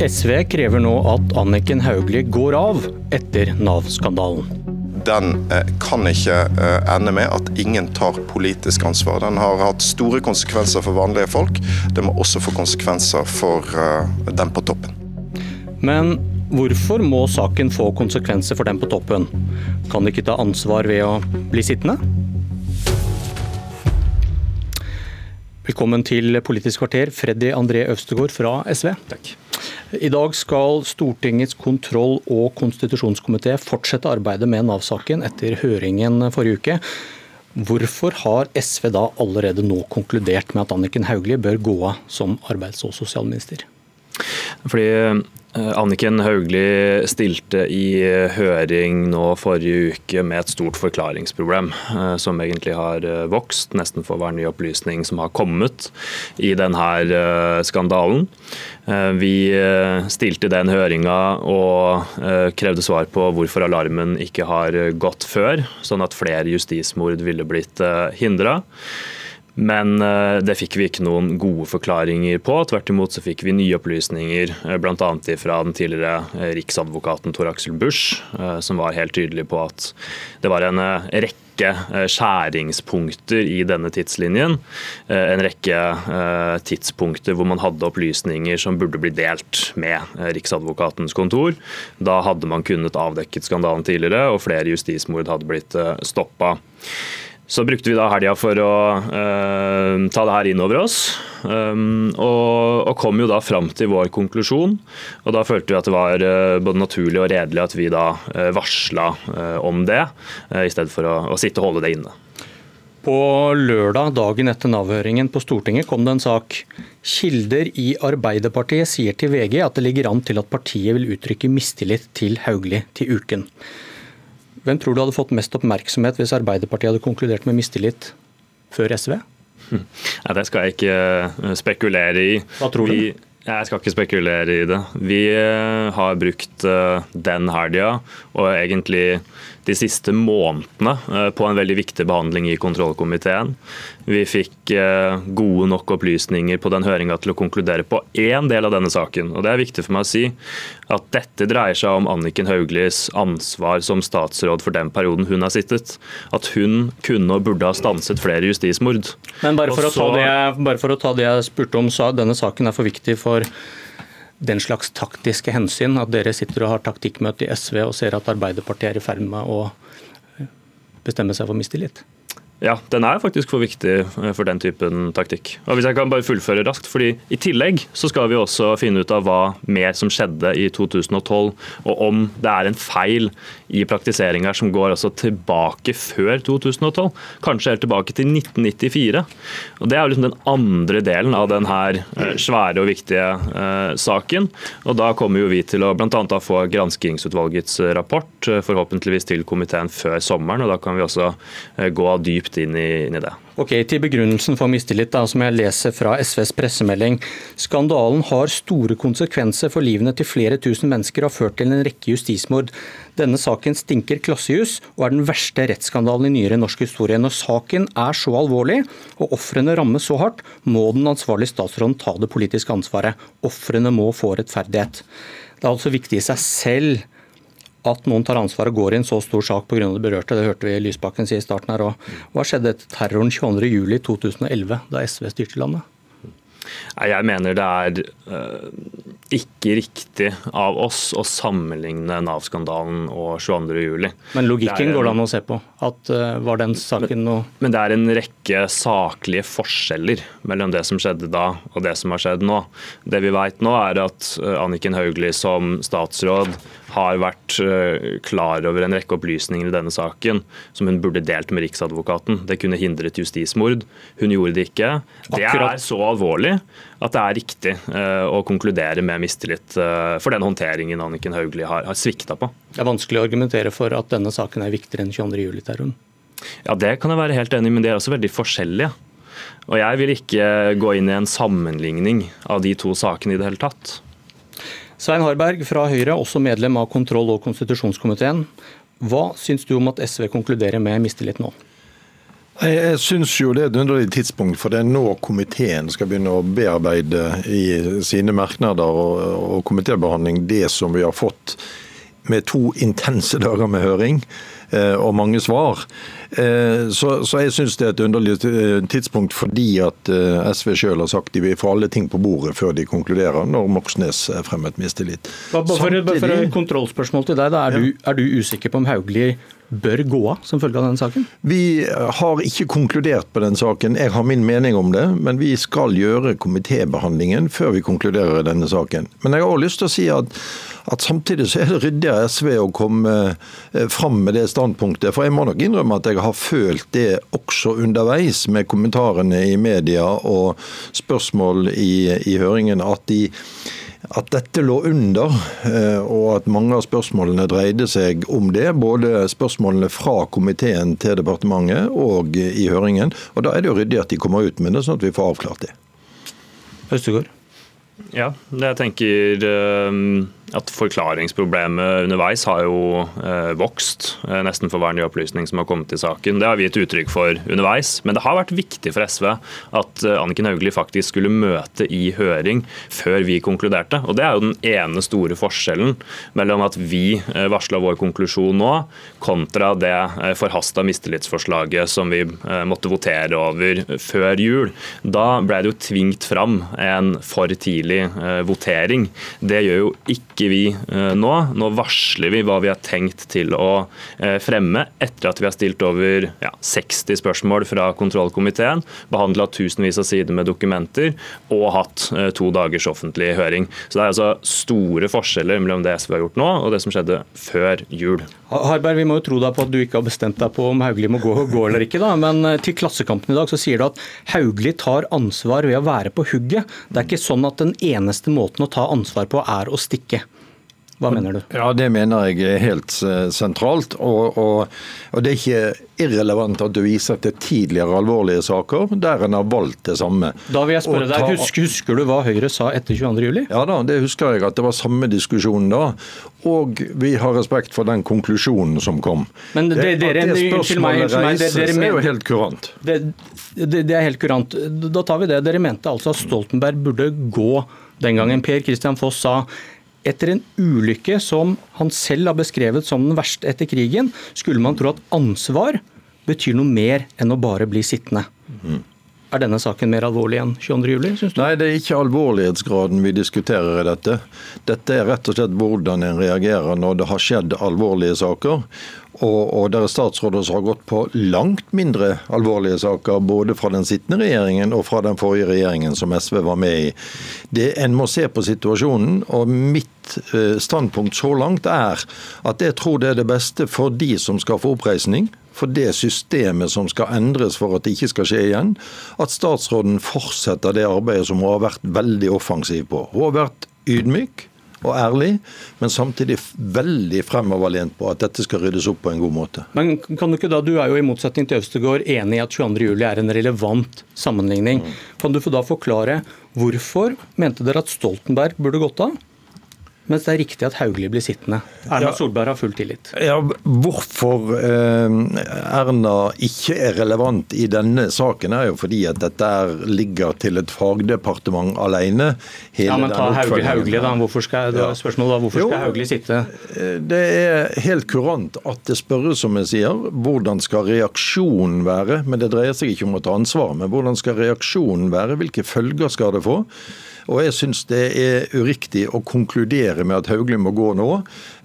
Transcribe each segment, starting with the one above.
SV krever nå at Anniken Hauglie går av etter Nav-skandalen. Den eh, kan ikke eh, ende med at ingen tar politisk ansvar. Den har hatt store konsekvenser for vanlige folk. Det må også få konsekvenser for dem på toppen. Men hvorfor må saken få konsekvenser for dem på toppen? Kan de ikke ta ansvar ved å bli sittende? Velkommen til Politisk kvarter, Freddy André Øvstegård fra SV. Takk. I dag skal Stortingets kontroll- og konstitusjonskomité fortsette arbeidet med Nav-saken etter høringen forrige uke. Hvorfor har SV da allerede nå konkludert med at Anniken Hauglie bør gå av som arbeids- og sosialminister? Fordi Anniken Hauglie stilte i høring nå forrige uke med et stort forklaringsproblem, eh, som egentlig har eh, vokst, nesten for hver ny opplysning som har kommet i denne skandalen. Vi stilte den høringa og krevde svar på hvorfor alarmen ikke har gått før, sånn at flere justismord ville blitt hindra. Men det fikk vi ikke noen gode forklaringer på. Tvert imot så fikk vi nye opplysninger, bl.a. fra den tidligere riksadvokaten Tor Aksel Busch, som var helt tydelig på at det var en rekke skjæringspunkter i denne tidslinjen. En rekke tidspunkter hvor man hadde opplysninger som burde bli delt med Riksadvokatens kontor. Da hadde man kunnet avdekket skandalen tidligere, og flere justismord hadde blitt stoppa. Så brukte vi da helga for å uh, ta det her inn over oss, um, og, og, kom jo da fram til vår konklusjon. Og Da følte vi at det var uh, både naturlig og redelig at vi da uh, varsla om det, i stedet for å, å sitte og holde det inne. På lørdag, dagen etter Nav-høringen på Stortinget, kom det en sak. Kilder i Arbeiderpartiet sier til VG at det ligger an til at partiet vil uttrykke mistillit til Hauglie til uken. Hvem tror du hadde fått mest oppmerksomhet hvis Arbeiderpartiet hadde konkludert med mistillit før SV? Hm. Ja, det skal jeg ikke eh, spekulere i. Hva tror du? Vi, jeg skal ikke spekulere i det. Vi eh, har brukt eh, den helga og egentlig de siste månedene eh, på en veldig viktig behandling i kontrollkomiteen. Vi fikk gode nok opplysninger på den høringa til å konkludere på én del av denne saken. Og Det er viktig for meg å si at dette dreier seg om Anniken Hauglies ansvar som statsråd for den perioden hun har sittet. At hun kunne og burde ha stanset flere justismord. Men bare for, Også, å, ta det, bare for å ta det jeg spurte om, sa denne saken er for viktig for den slags taktiske hensyn, at dere sitter og har taktikkmøte i SV og ser at Arbeiderpartiet er i ferd med å bestemme seg for mistillit? Ja, den er faktisk for viktig eh, for den typen taktikk. Og hvis jeg kan bare fullføre raskt, fordi I tillegg så skal vi også finne ut av hva mer som skjedde i 2012, og om det er en feil i praktiseringa som går altså tilbake før 2012, kanskje helt tilbake til 1994. Og Det er jo liksom den andre delen av denne eh, svære og viktige eh, saken. Og Da kommer jo vi til å annet få granskingsutvalgets rapport, forhåpentligvis til komiteen før sommeren. og Da kan vi også gå dypt inn i det. Ok, Til begrunnelsen for mistillit, da, som jeg leser fra SVs pressemelding. Skandalen har store konsekvenser for livene til flere tusen mennesker og har ført til en rekke justismord. Denne saken stinker klassejus og er den verste rettsskandalen i nyere norsk historie. Når saken er så alvorlig og ofrene rammes så hardt, må den ansvarlige statsråden ta det politiske ansvaret. Ofrene må få rettferdighet. Det er altså viktig i seg selv at noen tar ansvar og går i en så stor sak pga. det berørte. Det hørte vi Lysbakken si i starten her òg. Hva skjedde etter terroren 22.07.2011, da SV styrte landet? Jeg mener det er uh, ikke riktig av oss å sammenligne Nav-skandalen og 22.07. Men logikken en, går det an å se på? At uh, Var den saken noe Men det er en rekke saklige forskjeller mellom det som skjedde da og det som har skjedd nå. Det vi vet nå er at uh, Anniken Hauglie som statsråd har vært eh, klar over en rekke opplysninger i denne saken som hun burde delt med Riksadvokaten. Det kunne hindret justismord. Hun gjorde det ikke. Det er så alvorlig at det er riktig eh, å konkludere med mistillit eh, for den håndteringen Anniken Hauglie har, har svikta på. Det er vanskelig å argumentere for at denne saken er viktigere enn 22.07-terroren. Ja, Det kan jeg være helt enig i, men de er også veldig forskjellige. Og Jeg vil ikke gå inn i en sammenligning av de to sakene i det hele tatt. Svein Harberg fra Høyre, også medlem av kontroll- og konstitusjonskomiteen. Hva syns du om at SV konkluderer med mistillit nå? Jeg syns jo det er et underlig tidspunkt, for det er nå komiteen skal begynne å bearbeide i sine merknader og, og komitébehandling det som vi har fått med to intense dager med høring og mange svar. Eh, så, så jeg syns det er et underlig eh, tidspunkt fordi at SV sjøl har sagt de vil få alle ting på bordet før de konkluderer, når Moxnes fremmet mistillit. Bare for, bare for kontrollspørsmål til deg. Da. Er, ja. du, er du usikker på om Hauglie bør gå av som følge av denne saken? Vi har ikke konkludert på den saken. Jeg har min mening om det, men vi skal gjøre komitébehandlingen før vi konkluderer i denne saken. Men jeg har også lyst til å si at, at samtidig så er det ryddig av SV å komme eh, fram med det standpunktet. For jeg må nok innrømme at jeg har følt det også underveis med kommentarene i media og spørsmål i, i høringen, at de at dette lå under, eh, og at mange av spørsmålene dreide seg om det. Både spørsmålene fra komiteen til departementet og i høringen. Og Da er det jo ryddig at de kommer ut med det, sånn at vi får avklart det. Østegård? Ja, jeg tenker eh, at forklaringsproblemet underveis har jo eh, vokst, eh, nesten for hver ny opplysning som har kommet i saken. Det har vi gitt uttrykk for underveis. Men det har vært viktig for SV at Anniken Hauglie faktisk skulle møte i høring før vi konkluderte. Og Det er jo den ene store forskjellen mellom at vi varsla vår konklusjon nå, kontra det forhasta mistillitsforslaget som vi måtte votere over før jul. Da ble det jo tvingt fram en for tidlig votering. Det gjør jo ikke vi eh, nå. Nå varsler vi hva vi har tenkt til å eh, fremme etter at vi har stilt over ja, 60 spørsmål fra kontrollkomiteen, behandla tusenvis av sider med dokumenter og hatt eh, to dagers offentlig høring. Så det er altså store forskjeller mellom det SV har gjort nå og det som skjedde før jul. Harberg, vi må jo tro deg på at du ikke har bestemt deg på om Hauglie må gå, gå eller ikke, da. Men til Klassekampen i dag så sier du at Hauglie tar ansvar ved å være på hugget. Det er ikke sånn at den eneste måten å ta ansvar på er å stikke. Hva mener du? Ja, Det mener jeg er helt eh, sentralt. Og, og, og, det er ikke irrelevant at du viser til tidligere alvorlige saker der en har valgt det samme. Da vil jeg spørre deg, ta... husker, husker, du hva Høyre sa etter 22.07? Ja da, det husker jeg at det var samme diskusjon da. Og vi har respekt for den konklusjonen som kom. Men det, dere, det spørsmålet reises, er jo helt kurant. Det, det, det er helt kurant. Da tar vi det. Dere mente altså at Stoltenberg burde gå den gangen. Per Christian Foss sa etter en ulykke som han selv har beskrevet som den verste etter krigen, skulle man tro at ansvar betyr noe mer enn å bare bli sittende. Mm. Er denne saken mer alvorlig enn 22.07, syns du? Nei, det er ikke alvorlighetsgraden vi diskuterer i dette. Dette er rett og slett hvordan en reagerer når det har skjedd alvorlige saker. Og, og det er statsråder som har gått på langt mindre alvorlige saker, både fra den sittende regjeringen og fra den forrige regjeringen som SV var med i. Det En må se på situasjonen, og mitt eh, standpunkt så langt er at jeg tror det er det beste for de som skal få oppreisning, for det systemet som skal endres for at det ikke skal skje igjen, at statsråden fortsetter det arbeidet som hun har vært veldig offensiv på. Hun har vært ydmyk og ærlig, men samtidig veldig fremoverlent på at dette skal ryddes opp på en god måte. Men kan Du ikke da, du er jo i motsetning til Østegård enig i at 22.07 er en relevant sammenligning. Mm. Kan du da forklare hvorfor mente dere at Stoltenberg burde gått av? Mens det er riktig at Hauglie blir sittende. Erna ja, Solberg har full tillit. Ja, Hvorfor eh, Erna ikke er relevant i denne saken, er jo fordi at dette ligger til et fagdepartement alene. ja, men ta Hauglie, Hauglie da. Hvorfor skal, da, spørsmålet da, hvorfor jo, skal Hauglie sitte? Eh, det er helt kurant at det spørres, som jeg sier, hvordan skal reaksjonen være? Men det dreier seg ikke om å ta ansvar, men hvordan skal reaksjonen være? Hvilke følger skal det få? Og jeg syns det er uriktig å konkludere med at Hauglie må gå nå.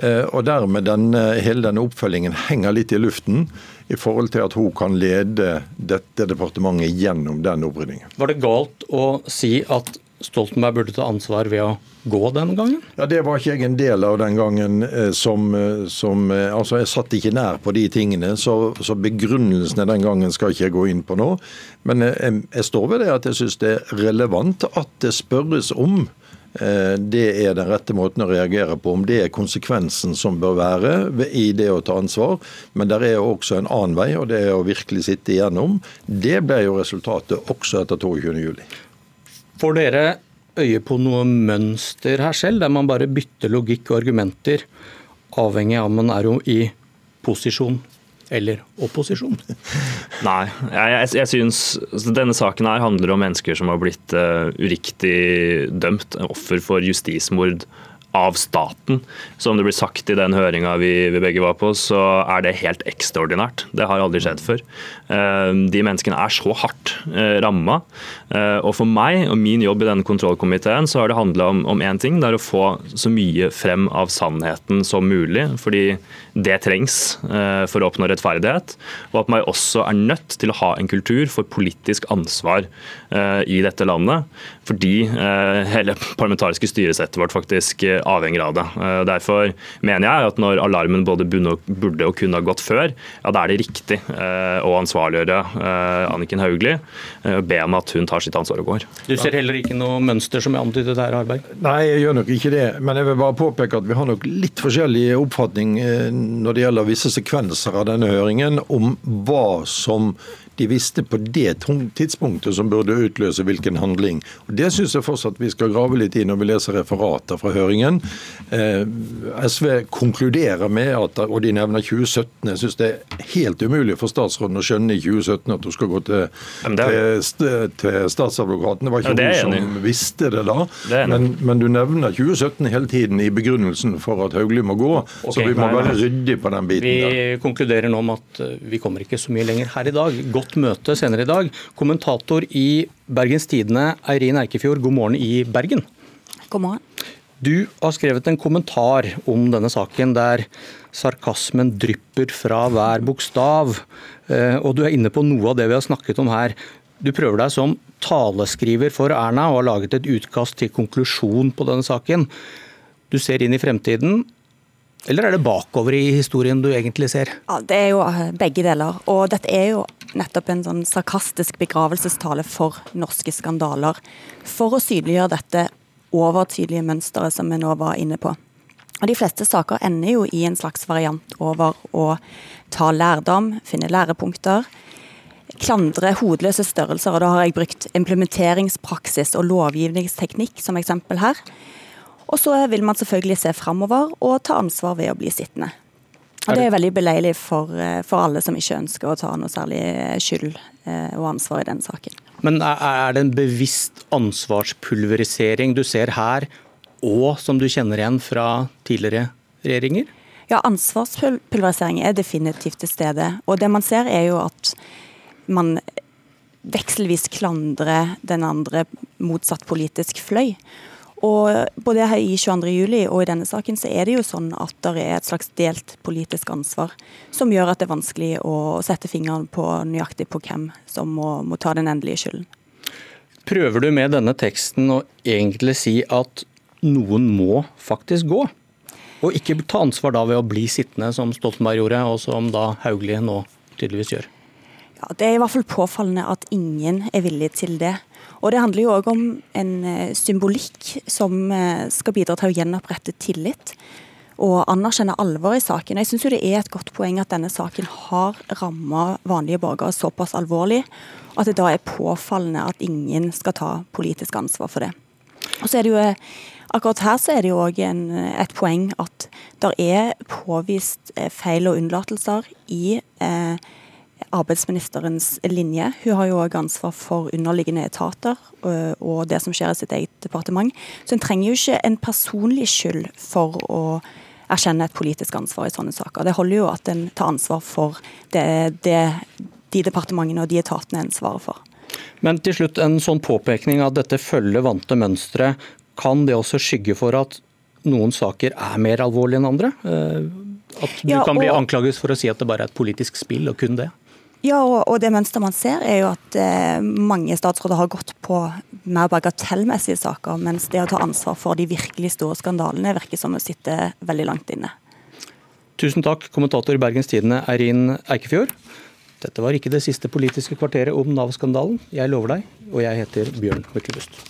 Eh, og dermed den, hele denne oppfølgingen henger litt i luften i forhold til at hun kan lede dette departementet gjennom den oppryddingen. Var det galt å si at Stoltenberg burde ta ansvar ved å gå den gangen? Ja, Det var ikke jeg en del av den gangen. Eh, som, eh, som eh, altså Jeg satt ikke nær på de tingene, så, så begrunnelsene den gangen skal ikke jeg gå inn på nå. Men jeg, jeg står ved det at jeg syns det er relevant at det spørres om det er den rette måten å reagere på, om det er konsekvensen som bør være i det å ta ansvar. Men det er også en annen vei, og det er å virkelig sitte igjennom. Det ble jo resultatet også etter 22.07. Får dere øye på noe mønster her selv, der man bare bytter logikk og argumenter, avhengig av om man er i posisjon eller opposisjon? Nei, jeg, jeg, jeg synes altså, denne saken her handler om mennesker som har blitt uh, uriktig dømt, offer for justismord av staten. Som det blir sagt i den høringa vi, vi, begge var på, så er det helt ekstraordinært. Det har aldri skjedd før. Eh, de menneskene er så hardt eh, ramma. Eh, og for meg og min jobb i denne kontrollkomiteen så har det handla om én ting. Det er å få så mye frem av sannheten som mulig. Fordi det trengs for å oppnå rettferdighet. Og at man også er nødt til å ha en kultur for politisk ansvar i dette landet. Fordi hele parlamentariske styresettet vårt faktisk avhenger av det. Eh, derfor mener jeg at når alarmen både burde og kunne ha gått før, ja, da er det riktig eh, å ansvarliggjøre eh, Anniken Hauglie og be om at hun tar sitt ansvar og går. Du ser heller ikke noe mønster som er antydet her, Harberg? Nei, jeg gjør nok ikke det. Men jeg vil bare påpeke at vi har nok litt forskjellig oppfatning når det gjelder visse sekvenser av denne høringen, om hva som de visste på det tidspunktet som burde utløse hvilken handling. Og Det syns jeg fortsatt vi skal grave litt i når vi leser referater fra høringen. Eh, SV konkluderer med at, og de nevner 2017, jeg syns det er helt umulig for statsråden å skjønne i 2017 at hun skal gå til, til, til statsadvokaten. Det var ikke ja, hun som visste det da. Det men, men, du nevner 2017 hele tiden i begrunnelsen for at Hauglie må gå, okay, så vi må være ryddige på den biten. Vi der. konkluderer nå med at eh, vi kommer ikke så mye lenger her i dag. Godt godt møte senere i dag. Kommentator i Bergens Tidende, Eirin Eikefjord, god morgen i Bergen. God morgen. Du har skrevet en kommentar om denne saken der sarkasmen drypper fra hver bokstav. Eh, og du er inne på noe av det vi har snakket om her. Du prøver deg som taleskriver for Erna og har laget et utkast til konklusjon på denne saken. Du ser inn i fremtiden, eller er det bakover i historien du egentlig ser? Ja, Det er jo eh, begge deler. Og dette er jo nettopp en sånn sarkastisk begravelsestale for norske skandaler. For å synliggjøre dette overtydelige mønsteret som vi nå var inne på. Og De fleste saker ender jo i en slags variant over å ta lærdom, finne lærepunkter. Klandre hodeløse størrelser, og da har jeg brukt implementeringspraksis og lovgivningsteknikk som eksempel her. Og så vil man selvfølgelig se framover og ta ansvar ved å bli sittende. Og Det er veldig beleilig for, eh, for, alle som ikke ønsker å ta noe særlig skyld eh, og ansvar i den saken. Men er det en bevisst ansvarspulverisering du ser her, og som du kjenner igjen fra tidligere regjeringer? Ja, ansvarspulverisering er definitivt til stede. Og det man ser er jo at man vekselvis klandrer den andre motsatt politisk fløy. Og Både her i 22.07 og i denne saken så er det jo sånn at det er et slags delt politisk ansvar som gjør at det er vanskelig å sette fingeren på nøyaktig på hvem som må, må ta den endelige skylden. Prøver du med denne teksten å egentlig si at noen må faktisk gå? Og ikke ta ansvar da ved å bli sittende, som Stoltenberg gjorde, og som da Hauglie nå tydeligvis gjør? Ja, Det er i hvert fall påfallende at ingen er villig til det. Og Det handler jo òg om en eh, symbolikk som eh, skal bidra til å gjenopprette tillit og anerkjenne alvoret i saken. Jeg syns det er et godt poeng at denne saken har ramma vanlige borgere såpass alvorlig at det da er påfallende at ingen skal ta politisk ansvar for det. Og så er det jo eh, Akkurat her så er det jo òg et poeng at det er påvist feil og unnlatelser i eh, arbeidsministerens linje. Hun har jo òg ansvar for underliggende etater øh, og det som skjer i sitt eget departement. Så hun trenger jo ikke en personlig skyld for å erkjenne et politisk ansvar i sånne saker. Det holder jo at en tar ansvar for det, det de departementene og de etatene en svarer for. Men til slutt, en sånn påpekning av dette følger vante mønstre, kan det også skygge for at noen saker er mer alvorlige enn andre? Øh, at du ja, og... kan bli anklaget for å si at det bare er et politisk spill, og kun det? Ja, og, det mønsteret man ser, er jo at eh, mange statsråder har gått på mer bagatellmessige saker, mens det å ta ansvar for de virkelig store skandalene virker som å sitte veldig langt inne. Tusen takk, kommentator i Bergens Tidende Eirin Eikefjord. Dette var ikke det siste politiske kvarteret om Nav-skandalen. Jeg lover deg, og jeg heter Bjørn Myklebust.